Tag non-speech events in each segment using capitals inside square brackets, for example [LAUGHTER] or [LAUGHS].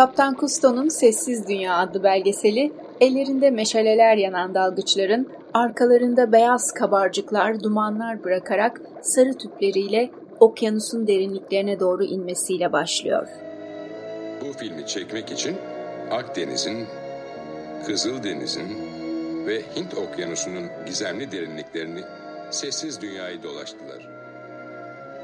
Kaptan Kusto'nun Sessiz Dünya adlı belgeseli, ellerinde meşaleler yanan dalgıçların arkalarında beyaz kabarcıklar, dumanlar bırakarak sarı tüpleriyle okyanusun derinliklerine doğru inmesiyle başlıyor. Bu filmi çekmek için Akdeniz'in, Kızıldeniz'in ve Hint Okyanusu'nun gizemli derinliklerini sessiz dünyayı dolaştılar.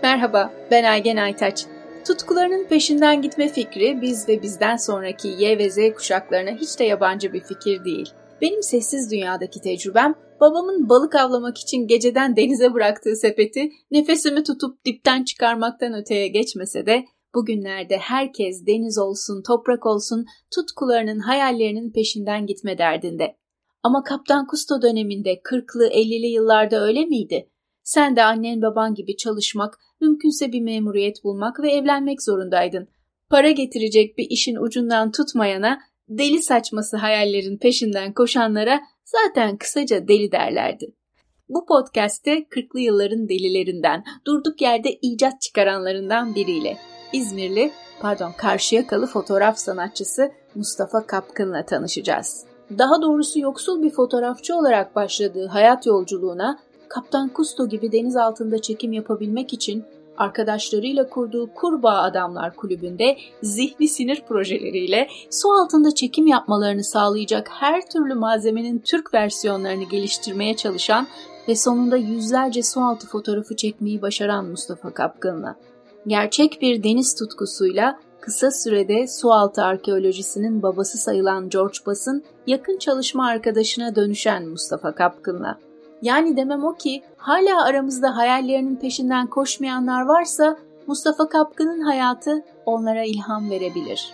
Merhaba, ben Aygen Aytaç. Tutkularının peşinden gitme fikri biz ve bizden sonraki Y ve Z kuşaklarına hiç de yabancı bir fikir değil. Benim sessiz dünyadaki tecrübem babamın balık avlamak için geceden denize bıraktığı sepeti nefesimi tutup dipten çıkarmaktan öteye geçmese de bugünlerde herkes deniz olsun, toprak olsun tutkularının, hayallerinin peşinden gitme derdinde. Ama Kaptan Kusto döneminde 40'lı 50'li yıllarda öyle miydi? Sen de annen baban gibi çalışmak, mümkünse bir memuriyet bulmak ve evlenmek zorundaydın. Para getirecek bir işin ucundan tutmayana, deli saçması hayallerin peşinden koşanlara zaten kısaca deli derlerdi. Bu podcast'te 40'lı yılların delilerinden, durduk yerde icat çıkaranlarından biriyle İzmirli, pardon Karşıyakalı fotoğraf sanatçısı Mustafa Kapkın'la tanışacağız. Daha doğrusu yoksul bir fotoğrafçı olarak başladığı hayat yolculuğuna Kaptan Kusto gibi deniz altında çekim yapabilmek için arkadaşlarıyla kurduğu Kurbağa Adamlar Kulübü'nde zihni sinir projeleriyle su altında çekim yapmalarını sağlayacak her türlü malzemenin Türk versiyonlarını geliştirmeye çalışan ve sonunda yüzlerce su altı fotoğrafı çekmeyi başaran Mustafa Kapkın'la. Gerçek bir deniz tutkusuyla kısa sürede sualtı arkeolojisinin babası sayılan George Bass'ın yakın çalışma arkadaşına dönüşen Mustafa Kapkın'la. Yani demem o ki hala aramızda hayallerinin peşinden koşmayanlar varsa Mustafa Kapkın'ın hayatı onlara ilham verebilir.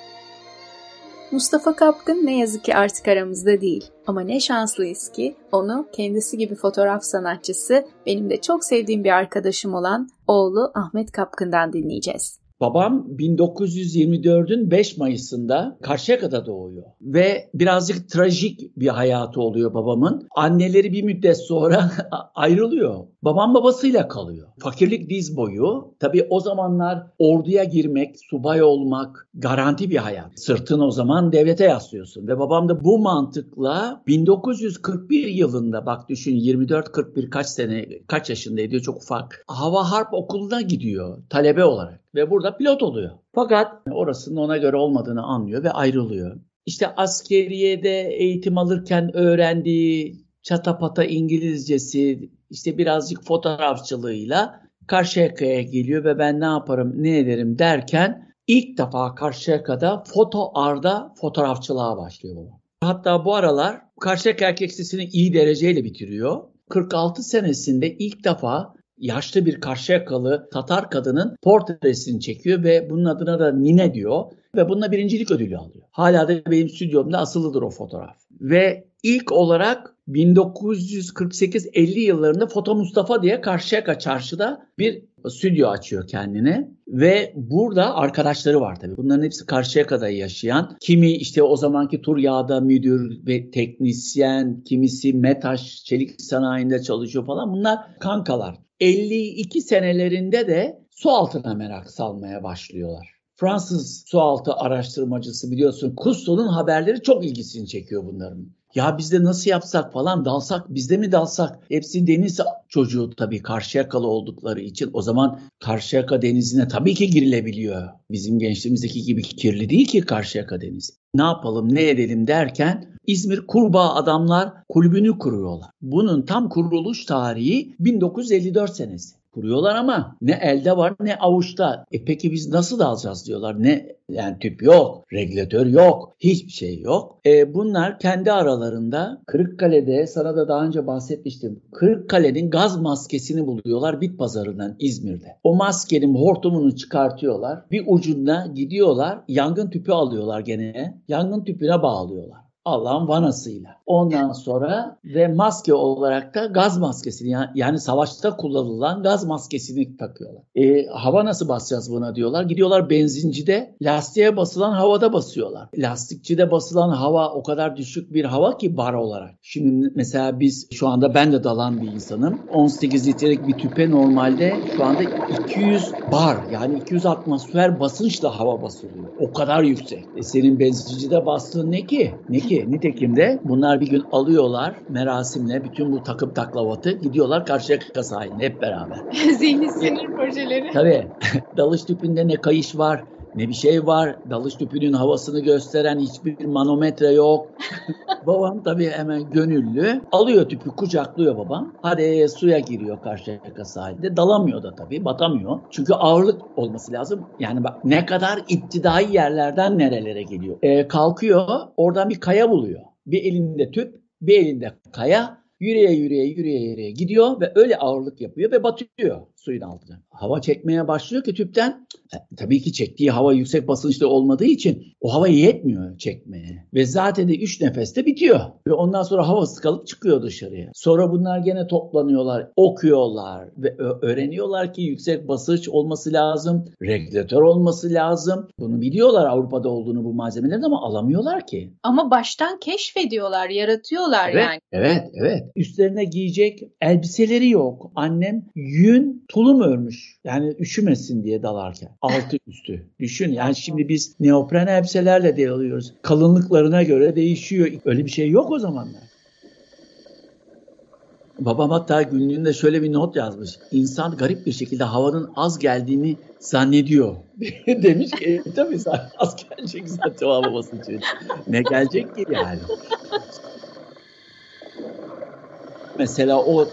Mustafa Kapkın ne yazık ki artık aramızda değil. Ama ne şanslıyız ki onu kendisi gibi fotoğraf sanatçısı, benim de çok sevdiğim bir arkadaşım olan oğlu Ahmet Kapkın'dan dinleyeceğiz. Babam 1924'ün 5 Mayıs'ında Karşıyaka'da doğuyor ve birazcık trajik bir hayatı oluyor babamın. Anneleri bir müddet sonra [LAUGHS] ayrılıyor. Babam babasıyla kalıyor. Fakirlik diz boyu. Tabii o zamanlar orduya girmek, subay olmak garanti bir hayat. Sırtın o zaman devlete yaslıyorsun ve babam da bu mantıkla 1941 yılında bak düşün 24-41 kaç sene kaç yaşındaydı çok ufak. Hava Harp Okulu'na gidiyor talebe olarak ve burada pilot oluyor. Fakat orasının ona göre olmadığını anlıyor ve ayrılıyor. İşte askeriyede eğitim alırken öğrendiği çatapata İngilizcesi, işte birazcık fotoğrafçılığıyla Karşıyaka'ya geliyor ve ben ne yaparım, ne ederim derken ilk defa Karşıyaka'da foto arda fotoğrafçılığa başlıyor baba. Hatta bu aralar Karşıyaka Erkek Lisesi'ni iyi dereceyle bitiriyor. 46 senesinde ilk defa yaşlı bir Karşıyakalı Tatar kadının portresini çekiyor ve bunun adına da Nine diyor ve bununla birincilik ödülü alıyor. Hala da benim stüdyomda asılıdır o fotoğraf. Ve ilk olarak 1948-50 yıllarında Foto Mustafa diye Karşıyaka Çarşı'da bir stüdyo açıyor kendine ve burada arkadaşları var tabii. Bunların hepsi Karşıyaka'da yaşayan. Kimi işte o zamanki tur yağda müdür ve teknisyen, kimisi Metaş çelik sanayinde çalışıyor falan. Bunlar kankalar. 52 senelerinde de su altına merak salmaya başlıyorlar. Fransız sualtı araştırmacısı biliyorsun Cousteau'nun haberleri çok ilgisini çekiyor bunların. Ya biz de nasıl yapsak falan dalsak bizde mi dalsak? Hepsi deniz çocuğu tabii Karşıyakalı oldukları için o zaman Karşıyaka denizine tabii ki girilebiliyor. Bizim gençliğimizdeki gibi kirli değil ki Karşıyaka denizi. Ne yapalım ne edelim derken İzmir Kurbağa Adamlar Kulübü'nü kuruyorlar. Bunun tam kuruluş tarihi 1954 senesi kuruyorlar ama ne elde var ne avuçta. E peki biz nasıl alacağız diyorlar. Ne yani tüp yok, regülatör yok, hiçbir şey yok. E bunlar kendi aralarında Kırıkkale'de sana da daha önce bahsetmiştim. Kırıkkale'nin gaz maskesini buluyorlar bit pazarından İzmir'de. O maskenin hortumunu çıkartıyorlar. Bir ucunda gidiyorlar yangın tüpü alıyorlar gene. Yangın tüpüne bağlıyorlar. Allah'ın vanasıyla. Ondan sonra ve maske olarak da gaz maskesini yani, yani savaşta kullanılan gaz maskesini takıyorlar. E, hava nasıl basacağız buna diyorlar. Gidiyorlar benzincide lastiğe basılan havada basıyorlar. Lastikçide basılan hava o kadar düşük bir hava ki bar olarak. Şimdi mesela biz şu anda ben de dalan bir insanım. 18 litrelik bir tüpe normalde şu anda 200 bar yani 200 atmosfer basınçla hava basılıyor. O kadar yüksek. E senin benzincide bastığın ne ki? Ne ki? Nitekim de bunlar bir gün alıyorlar merasimle bütün bu takım taklavatı gidiyorlar karşıya sahiline hep beraber. [LAUGHS] Zihni sinir projeleri. Tabii. [LAUGHS] Dalış tüpünde ne kayış var, ne bir şey var. Dalış tüpünün havasını gösteren hiçbir manometre yok. [LAUGHS] babam tabii hemen gönüllü. Alıyor tüpü kucaklıyor babam. Hadi suya giriyor Karşıyaka sahilde. Dalamıyor da tabii batamıyor. Çünkü ağırlık olması lazım. Yani bak ne kadar iptidai yerlerden nerelere geliyor. Ee, kalkıyor oradan bir kaya buluyor. Bir elinde tüp bir elinde kaya yürüye yürüye yürüye yürüye gidiyor ve öyle ağırlık yapıyor ve batıyor suyun altına. Hava çekmeye başlıyor ki tüpten e, tabii ki çektiği hava yüksek basınçta olmadığı için o hava yetmiyor çekmeye. Ve zaten de 3 nefeste bitiyor. Ve ondan sonra hava sıkalıp çıkıyor dışarıya. Sonra bunlar gene toplanıyorlar, okuyorlar ve öğreniyorlar ki yüksek basınç olması lazım, regülatör olması lazım. Bunu biliyorlar Avrupa'da olduğunu bu malzemelerin ama alamıyorlar ki. Ama baştan keşfediyorlar, yaratıyorlar evet, yani. Evet, evet. Üstlerine giyecek elbiseleri yok. Annem yün tulum örmüş. Yani üşümesin diye dalarken. Altı üstü. Düşün yani şimdi biz neopren elbiselerle de alıyoruz. Kalınlıklarına göre değişiyor. Öyle bir şey yok o zamanlar. Babam hatta günlüğünde şöyle bir not yazmış. İnsan garip bir şekilde havanın az geldiğini zannediyor. [LAUGHS] Demiş ki e, tabii az gelecek zaten hava basıncı. Ne gelecek ki yani? Mesela o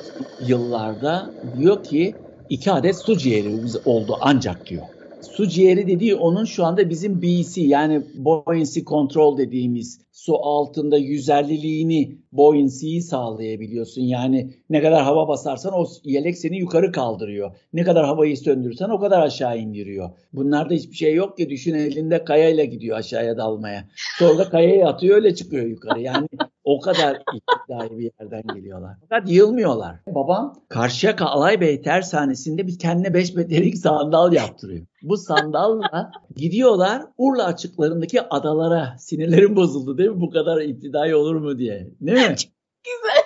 yıllarda diyor ki iki adet su ciğerimiz oldu ancak diyor. Su ciğeri dediği onun şu anda bizim BC yani buoyancy control dediğimiz su altında yüzerliliğini, buoyancy'yi sağlayabiliyorsun. Yani ne kadar hava basarsan o yelek seni yukarı kaldırıyor. Ne kadar havayı söndürürsen o kadar aşağı indiriyor. Bunlarda hiçbir şey yok ki düşün elinde kayayla gidiyor aşağıya dalmaya. Sonra da kayaya atıyor öyle çıkıyor yukarı. Yani o kadar iddiayı bir yerden geliyorlar. Fakat yığılmıyorlar. Babam Karşıyaka Alaybey tersanesinde bir kendine 5 metrelik sandal yaptırıyor. Bu sandalla gidiyorlar Urla açıklarındaki adalara. Sinirlerim bozuldu değil mi? Bu kadar iptidai olur mu diye. Değil mi? Çok güzel.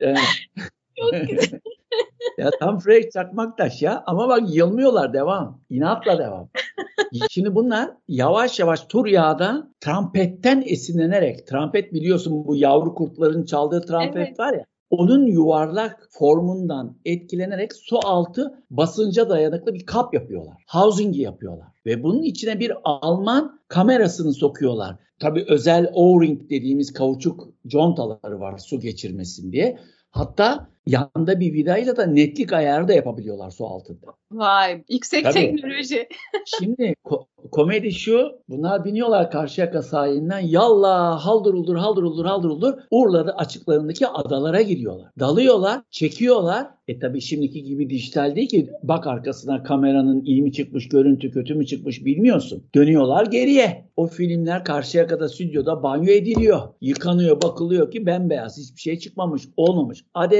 Evet. Çok güzel. Ya tam Frank Çakmaktaş ya ama bak yılmıyorlar devam. İnatla devam. Şimdi bunlar yavaş yavaş tur yağda trampetten esinlenerek, trampet biliyorsun bu yavru kurtların çaldığı trampet evet. var ya. Onun yuvarlak formundan etkilenerek su altı basınca dayanıklı bir kap yapıyorlar. Housing'i yapıyorlar. Ve bunun içine bir Alman kamerasını sokuyorlar. Tabii özel O-ring dediğimiz kauçuk contaları var su geçirmesin diye. Hatta yanda bir vidayla da netlik ayarı da yapabiliyorlar su altında. Vay yüksek Tabii. teknoloji. [LAUGHS] Şimdi ko- komedi şu bunlar biniyorlar Karşıyaka sahilinden yallah halduruldur halduruldur halduruldur Urla'da açıklarındaki adalara gidiyorlar. Dalıyorlar çekiyorlar. E tabi şimdiki gibi dijital değil ki bak arkasına kameranın iyi mi çıkmış görüntü kötü mü çıkmış bilmiyorsun. Dönüyorlar geriye. O filmler Karşıyaka'da stüdyoda banyo ediliyor. Yıkanıyor bakılıyor ki bembeyaz hiçbir şey çıkmamış olmamış. Hadi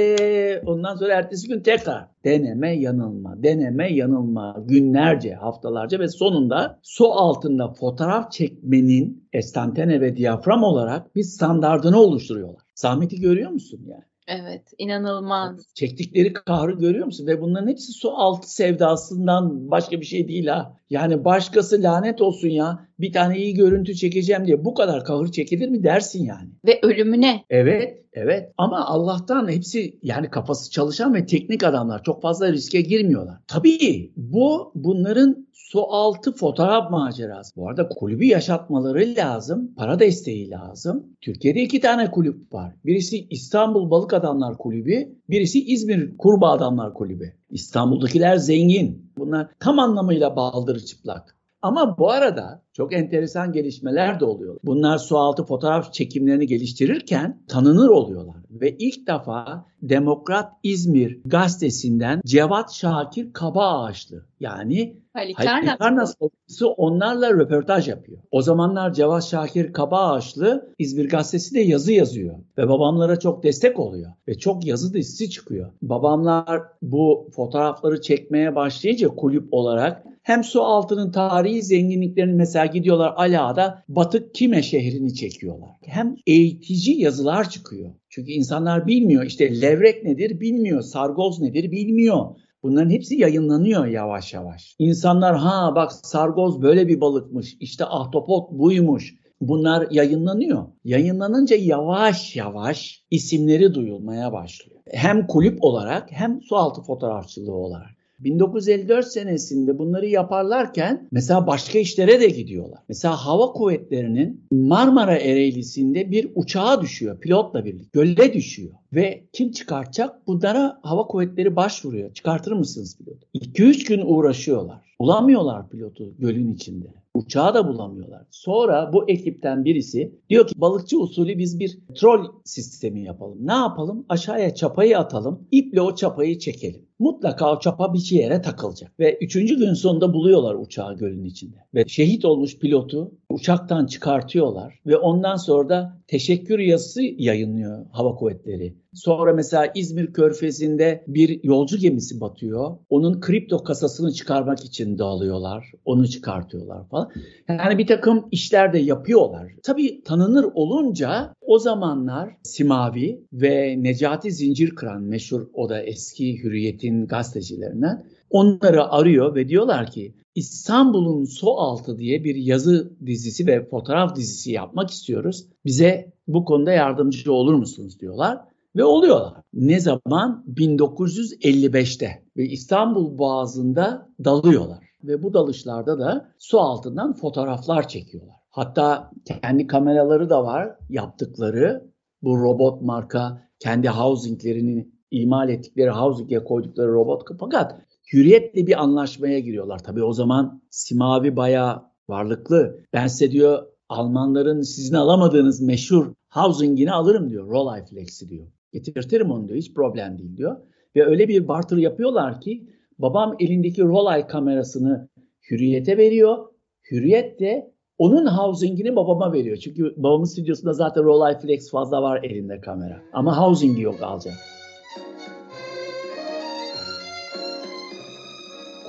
ondan sonra ertesi gün tekrar deneme yanılma, deneme yanılma günlerce, haftalarca ve sonunda su altında fotoğraf çekmenin estantane ve diyafram olarak bir standardını oluşturuyorlar. Zahmeti görüyor musun yani? Evet, inanılmaz. Çektikleri kahrı görüyor musun? Ve bunların hepsi su altı sevdasından başka bir şey değil ha. Yani başkası lanet olsun ya. Bir tane iyi görüntü çekeceğim diye bu kadar kahır çekilir mi dersin yani. Ve ölümüne. Evet, evet. Ama Allah'tan hepsi yani kafası çalışan ve teknik adamlar çok fazla riske girmiyorlar. Tabii bu bunların su altı fotoğraf macerası. Bu arada kulübü yaşatmaları lazım. Para desteği lazım. Türkiye'de iki tane kulüp var. Birisi İstanbul Balık Adamlar Kulübü, birisi İzmir Kurbağa Adamlar Kulübü. İstanbul'dakiler zengin. Bunlar tam anlamıyla baldırı çıplak. Ama bu arada Çok enteresan gelişmeler de oluyor. Bunlar sualtı fotoğraf çekimlerini geliştirirken tanınır oluyorlar. Ve ilk defa Demokrat İzmir gazetesinden Cevat Şakir Kaba Ağaçlı yani Halikarnas ofisi onlarla röportaj yapıyor. O zamanlar Cevat Şakir Kaba Ağaçlı İzmir gazetesi de yazı yazıyor. Ve babamlara çok destek oluyor. Ve çok yazı dizisi çıkıyor. Babamlar bu fotoğrafları çekmeye başlayınca kulüp olarak hem su altının tarihi zenginliklerini mesela gidiyorlar Ala'da Batık Kime şehrini çekiyorlar. Hem eğitici yazılar çıkıyor. Çünkü insanlar bilmiyor işte levrek nedir bilmiyor, sargoz nedir bilmiyor. Bunların hepsi yayınlanıyor yavaş yavaş. İnsanlar ha bak sargoz böyle bir balıkmış, işte ahtapot buymuş. Bunlar yayınlanıyor. Yayınlanınca yavaş yavaş isimleri duyulmaya başlıyor. Hem kulüp olarak hem sualtı fotoğrafçılığı olarak. 1954 senesinde bunları yaparlarken mesela başka işlere de gidiyorlar. Mesela hava kuvvetlerinin Marmara Ereğlisi'nde bir uçağa düşüyor pilotla birlikte. Gölle düşüyor. Ve kim çıkartacak? Bunlara hava kuvvetleri başvuruyor. Çıkartır mısınız pilotu? 2-3 gün uğraşıyorlar. Bulamıyorlar pilotu gölün içinde. Uçağı da bulamıyorlar. Sonra bu ekipten birisi diyor ki balıkçı usulü biz bir trol sistemi yapalım. Ne yapalım? Aşağıya çapayı atalım. İple o çapayı çekelim. Mutlaka o çapa bir yere takılacak. Ve üçüncü gün sonunda buluyorlar uçağı gölün içinde. Ve şehit olmuş pilotu uçaktan çıkartıyorlar. Ve ondan sonra da teşekkür yazısı yayınlıyor hava kuvvetleri. Sonra mesela İzmir Körfezi'nde bir yolcu gemisi batıyor. Onun kripto kasasını çıkarmak için dağılıyorlar. Onu çıkartıyorlar falan. Yani bir takım işler de yapıyorlar. Tabii tanınır olunca o zamanlar Simavi ve Necati Zincirkıran meşhur o da eski Hürriyet'in gazetecilerinden onları arıyor ve diyorlar ki İstanbul'un su altı diye bir yazı dizisi ve fotoğraf dizisi yapmak istiyoruz. Bize bu konuda yardımcı olur musunuz diyorlar ve oluyorlar. Ne zaman? 1955'te ve İstanbul Boğazı'nda dalıyorlar ve bu dalışlarda da su altından fotoğraflar çekiyorlar. Hatta kendi kameraları da var yaptıkları bu robot marka kendi housinglerini imal ettikleri housing'e koydukları robot fakat hürriyetle bir anlaşmaya giriyorlar. Tabii o zaman Simavi bayağı varlıklı. Ben size diyor Almanların sizin alamadığınız meşhur housing'ini alırım diyor. Rollei Flex'i diyor. Getirtirim onu diyor. Hiç problem değil diyor. Ve öyle bir barter yapıyorlar ki babam elindeki Rollei kamerasını Hürriyet'e veriyor. Hürriyet de onun housing'ini babama veriyor. Çünkü babamın stüdyosunda zaten Rollei Flex fazla var elinde kamera. Ama housing'i yok alacak.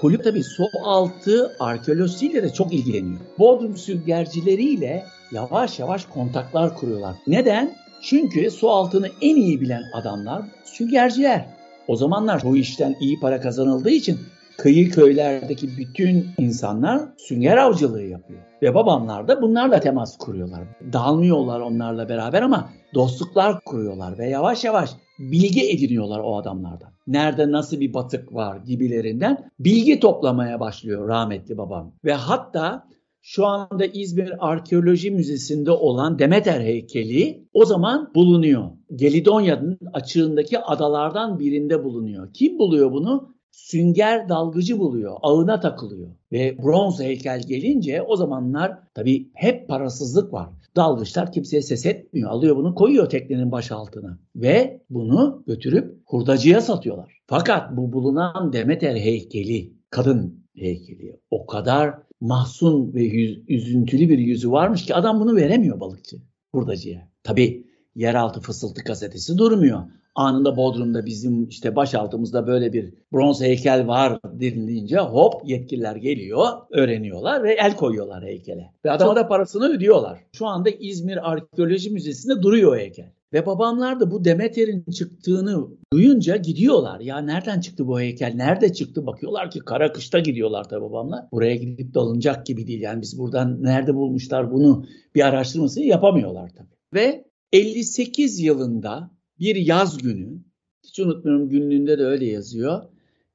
Kulüp tabii su altı arkeolojisiyle de çok ilgileniyor. Bodrum süngercileriyle yavaş yavaş kontaklar kuruyorlar. Neden? Çünkü su altını en iyi bilen adamlar süngerciler. O zamanlar bu işten iyi para kazanıldığı için kıyı köylerdeki bütün insanlar sünger avcılığı yapıyor. Ve babamlar da bunlarla temas kuruyorlar. Dağılmıyorlar onlarla beraber ama dostluklar kuruyorlar ve yavaş yavaş bilgi ediniyorlar o adamlardan. Nerede nasıl bir batık var gibilerinden bilgi toplamaya başlıyor rahmetli babam. Ve hatta şu anda İzmir Arkeoloji Müzesi'nde olan Demeter heykeli o zaman bulunuyor. Gelidonya'nın açığındaki adalardan birinde bulunuyor. Kim buluyor bunu? Sünger dalgıcı buluyor, ağına takılıyor. Ve bronz heykel gelince o zamanlar tabii hep parasızlık var. Dalgıçlar kimseye ses etmiyor. Alıyor bunu koyuyor teknenin baş altına. Ve bunu götürüp hurdacıya satıyorlar. Fakat bu bulunan Demeter heykeli, kadın heykeli o kadar mahzun ve yüz, üzüntülü bir yüzü varmış ki adam bunu veremiyor balıkçı hurdacıya. Tabii yeraltı fısıltı gazetesi durmuyor. Anında Bodrum'da bizim işte başaltımızda böyle bir bronz heykel var denilince hop yetkililer geliyor, öğreniyorlar ve el koyuyorlar heykele. Ve adama da parasını ödüyorlar. Şu anda İzmir Arkeoloji Müzesi'nde duruyor o heykel. Ve babamlar da bu Demeter'in çıktığını duyunca gidiyorlar. Ya nereden çıktı bu heykel? Nerede çıktı? Bakıyorlar ki kara kışta gidiyorlar tabii babamlar. Buraya gidip dalınacak gibi değil. Yani biz buradan nerede bulmuşlar bunu bir araştırmasını yapamıyorlar tabii. Ve 58 yılında bir yaz günü, hiç unutmuyorum günlüğünde de öyle yazıyor.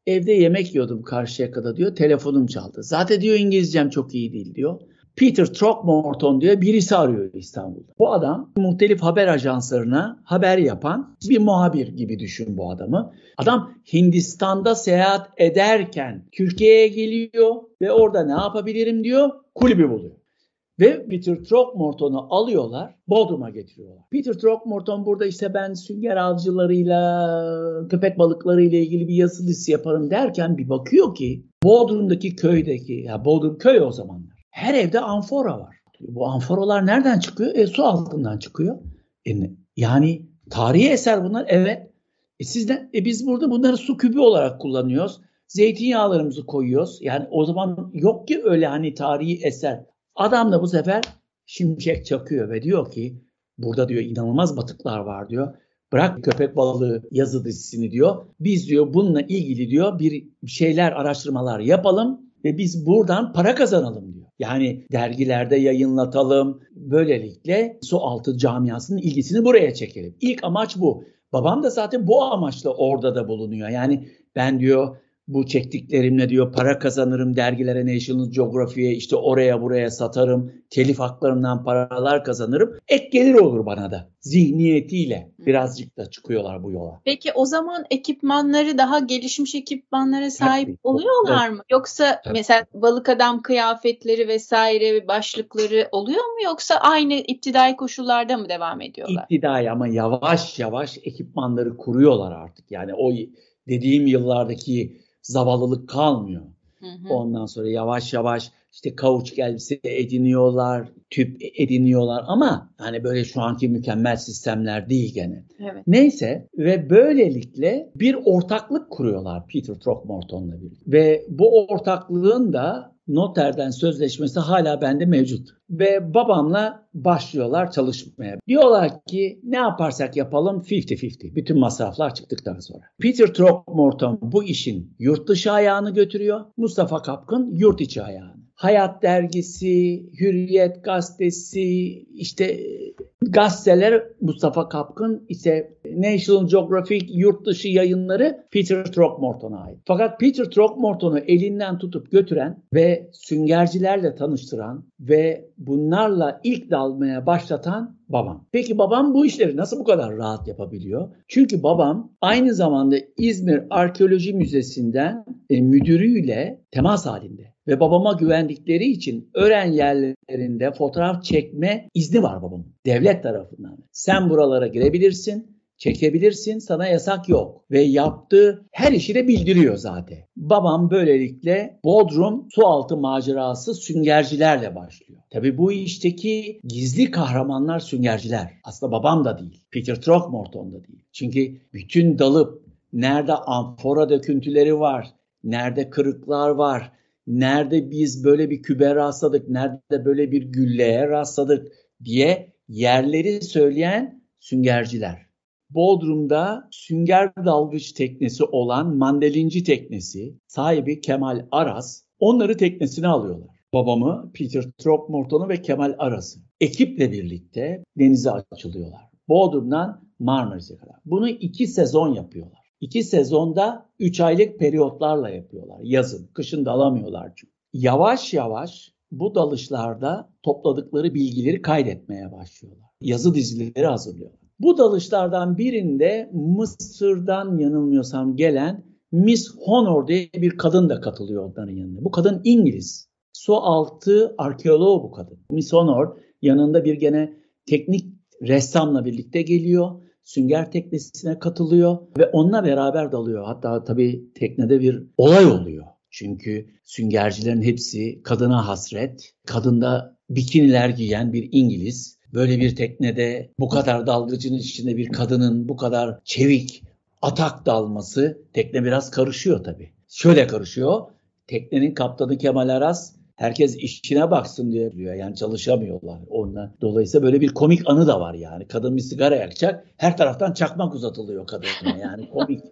Evde yemek yiyordum karşıya kadar diyor. Telefonum çaldı. Zaten diyor İngilizcem çok iyi değil diyor. Peter Throckmorton diye birisi arıyor İstanbul'da. Bu adam muhtelif haber ajanslarına haber yapan bir muhabir gibi düşün bu adamı. Adam Hindistan'da seyahat ederken Türkiye'ye geliyor ve orada ne yapabilirim diyor kulübü buluyor. Ve Peter Throckmorton'u alıyorlar, Bodrum'a getiriyorlar. Peter Throckmorton burada işte ben sünger avcılarıyla, köpek balıklarıyla ilgili bir yazı dizisi yaparım derken bir bakıyor ki Bodrum'daki köydeki, ya Bodrum köy o zamanlar. Her evde amfora var. Bu amforalar nereden çıkıyor? E, su altından çıkıyor. E, yani tarihi eser bunlar. Evet. E, sizden, e, biz burada bunları su kübü olarak kullanıyoruz. Zeytinyağlarımızı koyuyoruz. Yani o zaman yok ki öyle hani tarihi eser. Adam da bu sefer şimşek çakıyor ve diyor ki burada diyor inanılmaz batıklar var diyor. Bırak köpek balığı yazı dizisini diyor. Biz diyor bununla ilgili diyor bir şeyler araştırmalar yapalım ve biz buradan para kazanalım diyor. Yani dergilerde yayınlatalım. Böylelikle su altı camiasının ilgisini buraya çekelim. İlk amaç bu. Babam da zaten bu amaçla orada da bulunuyor. Yani ben diyor bu çektiklerimle diyor para kazanırım dergilere National Geographic'e işte oraya buraya satarım. Telif haklarından paralar kazanırım. Ek gelir olur bana da zihniyetiyle birazcık da çıkıyorlar bu yola. Peki o zaman ekipmanları daha gelişmiş ekipmanlara sahip Tabii. oluyorlar mı? Yoksa Tabii. mesela balık adam kıyafetleri vesaire başlıkları oluyor mu yoksa aynı iptidai koşullarda mı devam ediyorlar? İptidai ama yavaş yavaş ekipmanları kuruyorlar artık. Yani o dediğim yıllardaki zavallılık kalmıyor. Hı hı. Ondan sonra yavaş yavaş işte kauçuk elbise ediniyorlar, tüp ediniyorlar ama hani böyle şu anki mükemmel sistemler değil gene. Evet. Neyse ve böylelikle bir ortaklık kuruyorlar Peter Throckmorton'la birlikte. Ve bu ortaklığın da noterden sözleşmesi hala bende mevcut. Ve babamla başlıyorlar çalışmaya. Diyorlar ki ne yaparsak yapalım 50-50. Bütün masraflar çıktıktan sonra. Peter Throckmorton bu işin yurt dışı ayağını götürüyor. Mustafa Kapkın yurt içi ayağını. Hayat dergisi, Hürriyet gazetesi, işte gazeteler Mustafa Kapkın ise National Geographic yurt dışı yayınları Peter Throckmorton'a ait. Fakat Peter Throckmorton'u elinden tutup götüren ve süngercilerle tanıştıran ve bunlarla ilk dalmaya başlatan babam. Peki babam bu işleri nasıl bu kadar rahat yapabiliyor? Çünkü babam aynı zamanda İzmir Arkeoloji Müzesi'nden e, müdürüyle temas halinde ve babama güvendikleri için öğren yerlerinde fotoğraf çekme izni var babamın. Devlet tarafından. Sen buralara girebilirsin, çekebilirsin, sana yasak yok. Ve yaptığı her işi de bildiriyor zaten. Babam böylelikle Bodrum sualtı macerası süngercilerle başlıyor. Tabi bu işteki gizli kahramanlar süngerciler. Aslında babam da değil. Peter Throckmorton da değil. Çünkü bütün dalıp nerede amfora döküntüleri var, nerede kırıklar var, nerede biz böyle bir kübe rastladık, nerede böyle bir gülleye rastladık diye yerleri söyleyen süngerciler. Bodrum'da sünger dalgıç teknesi olan mandelinci teknesi sahibi Kemal Aras onları teknesine alıyorlar. Babamı, Peter Throckmorton'u ve Kemal Aras'ı. Ekiple birlikte denize açılıyorlar. Bodrum'dan Marmaris'e kadar. Bunu iki sezon yapıyorlar. İki sezonda üç aylık periyotlarla yapıyorlar. Yazın, kışın dalamıyorlar çünkü. Yavaş yavaş bu dalışlarda topladıkları bilgileri kaydetmeye başlıyorlar. Yazı dizileri hazırlıyorlar. Bu dalışlardan birinde Mısır'dan yanılmıyorsam gelen Miss Honor diye bir kadın da katılıyor onların yanına. Bu kadın İngiliz. Su altı arkeoloğu bu kadın. Miss Honor yanında bir gene teknik ressamla birlikte geliyor sünger teknesine katılıyor ve onunla beraber dalıyor. Hatta tabii teknede bir olay oluyor. Çünkü süngercilerin hepsi kadına hasret. Kadında bikiniler giyen bir İngiliz. Böyle bir teknede bu kadar dalgıcının içinde bir kadının bu kadar çevik atak dalması tekne biraz karışıyor tabii. Şöyle karışıyor. Teknenin kaptanı Kemal Aras herkes işine baksın diye diyor. Yani çalışamıyorlar ondan. Dolayısıyla böyle bir komik anı da var yani. Kadın bir sigara yakacak. Her taraftan çakmak uzatılıyor kadına yani komik. [LAUGHS]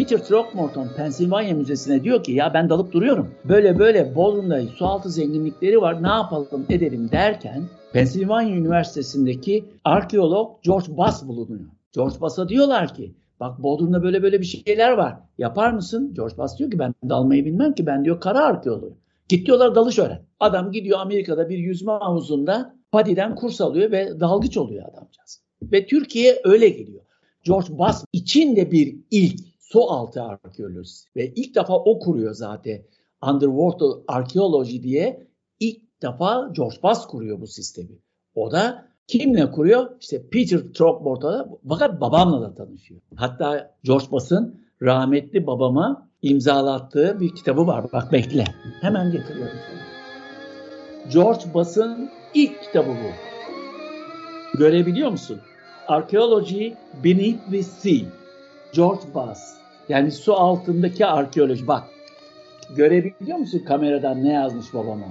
Peter Throckmorton Pennsylvania Müzesi'ne diyor ki ya ben dalıp duruyorum. Böyle böyle Bodrum'da sualtı zenginlikleri var ne yapalım edelim derken Pennsylvania Üniversitesi'ndeki arkeolog George Bass bulunuyor. George Bass'a diyorlar ki Bak Bodrum'da böyle böyle bir şeyler var. Yapar mısın? George Bass diyor ki ben dalmayı bilmem ki ben diyor kara arkeoloğuyum. Git diyorlar dalış öğren. Adam gidiyor Amerika'da bir yüzme havuzunda padiden kurs alıyor ve dalgıç oluyor adamcağız. Ve Türkiye öyle geliyor. George Bass için de bir ilk su altı arkeolojisi ve ilk defa o kuruyor zaten. Underwater Archaeology diye ilk defa George Bass kuruyor bu sistemi. O da kimle kuruyor? İşte Peter Throckmorton'la fakat babamla da tanışıyor. Hatta George Bass'ın rahmetli babama imzalattığı bir kitabı var. Bak bekle. Hemen getiriyorum. George Bass'ın ilk kitabı bu. Görebiliyor musun? Archaeology Beneath the Sea. George Bass. Yani su altındaki arkeoloji. Bak görebiliyor musun kameradan ne yazmış babama?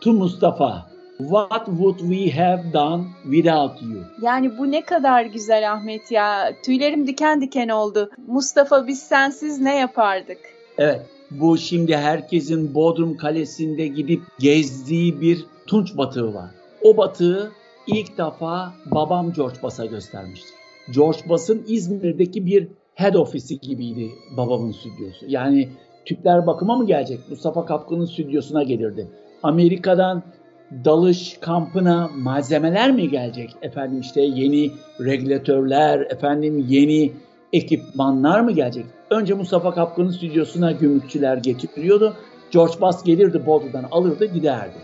To Mustafa. What would we have done without you? Yani bu ne kadar güzel Ahmet ya. Tüylerim diken diken oldu. Mustafa biz sensiz ne yapardık? Evet. Bu şimdi herkesin Bodrum Kalesi'nde gidip gezdiği bir tunç batığı var. O batığı ilk defa babam George Bass'a göstermiştir. George Bass'ın İzmir'deki bir head ofisi gibiydi babamın stüdyosu. Yani tüpler bakıma mı gelecek? Mustafa Kapkın'ın stüdyosuna gelirdi. Amerika'dan dalış kampına malzemeler mi gelecek? Efendim işte yeni regülatörler, efendim yeni ekipmanlar mı gelecek? Önce Mustafa Kapkın'ın stüdyosuna gümrükçüler getiriyordu. George Bass gelirdi Bodrum'dan alırdı giderdi.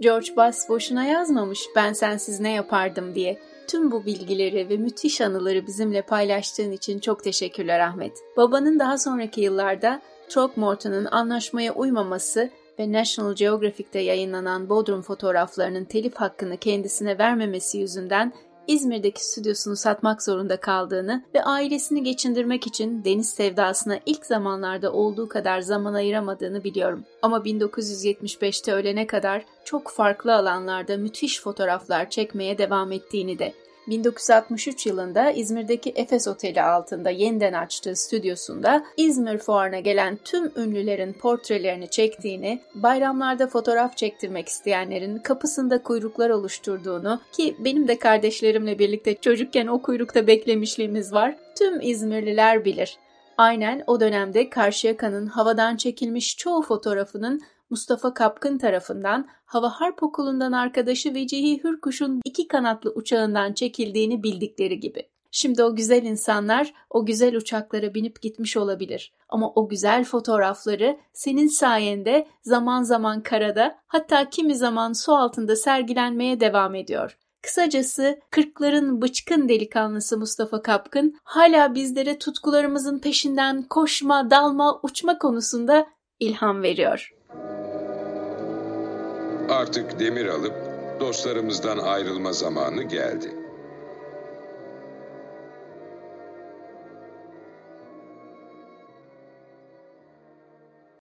George Bass boşuna yazmamış ben sensiz ne yapardım diye. Tüm bu bilgileri ve müthiş anıları bizimle paylaştığın için çok teşekkürler Ahmet. Babanın daha sonraki yıllarda Throckmorton'un anlaşmaya uymaması ve National Geographic'te yayınlanan Bodrum fotoğraflarının telif hakkını kendisine vermemesi yüzünden İzmir'deki stüdyosunu satmak zorunda kaldığını ve ailesini geçindirmek için deniz sevdasına ilk zamanlarda olduğu kadar zaman ayıramadığını biliyorum. Ama 1975'te ölene kadar çok farklı alanlarda müthiş fotoğraflar çekmeye devam ettiğini de 1963 yılında İzmir'deki Efes Oteli altında yeniden açtığı stüdyosunda İzmir Fuarı'na gelen tüm ünlülerin portrelerini çektiğini, bayramlarda fotoğraf çektirmek isteyenlerin kapısında kuyruklar oluşturduğunu ki benim de kardeşlerimle birlikte çocukken o kuyrukta beklemişliğimiz var, tüm İzmirliler bilir. Aynen o dönemde Karşıyaka'nın havadan çekilmiş çoğu fotoğrafının Mustafa Kapkın tarafından Hava Harp Okulu'ndan arkadaşı Vecihi Hürkuş'un iki kanatlı uçağından çekildiğini bildikleri gibi. Şimdi o güzel insanlar o güzel uçaklara binip gitmiş olabilir. Ama o güzel fotoğrafları senin sayende zaman zaman karada hatta kimi zaman su altında sergilenmeye devam ediyor. Kısacası kırkların bıçkın delikanlısı Mustafa Kapkın hala bizlere tutkularımızın peşinden koşma, dalma, uçma konusunda ilham veriyor. Artık demir alıp dostlarımızdan ayrılma zamanı geldi.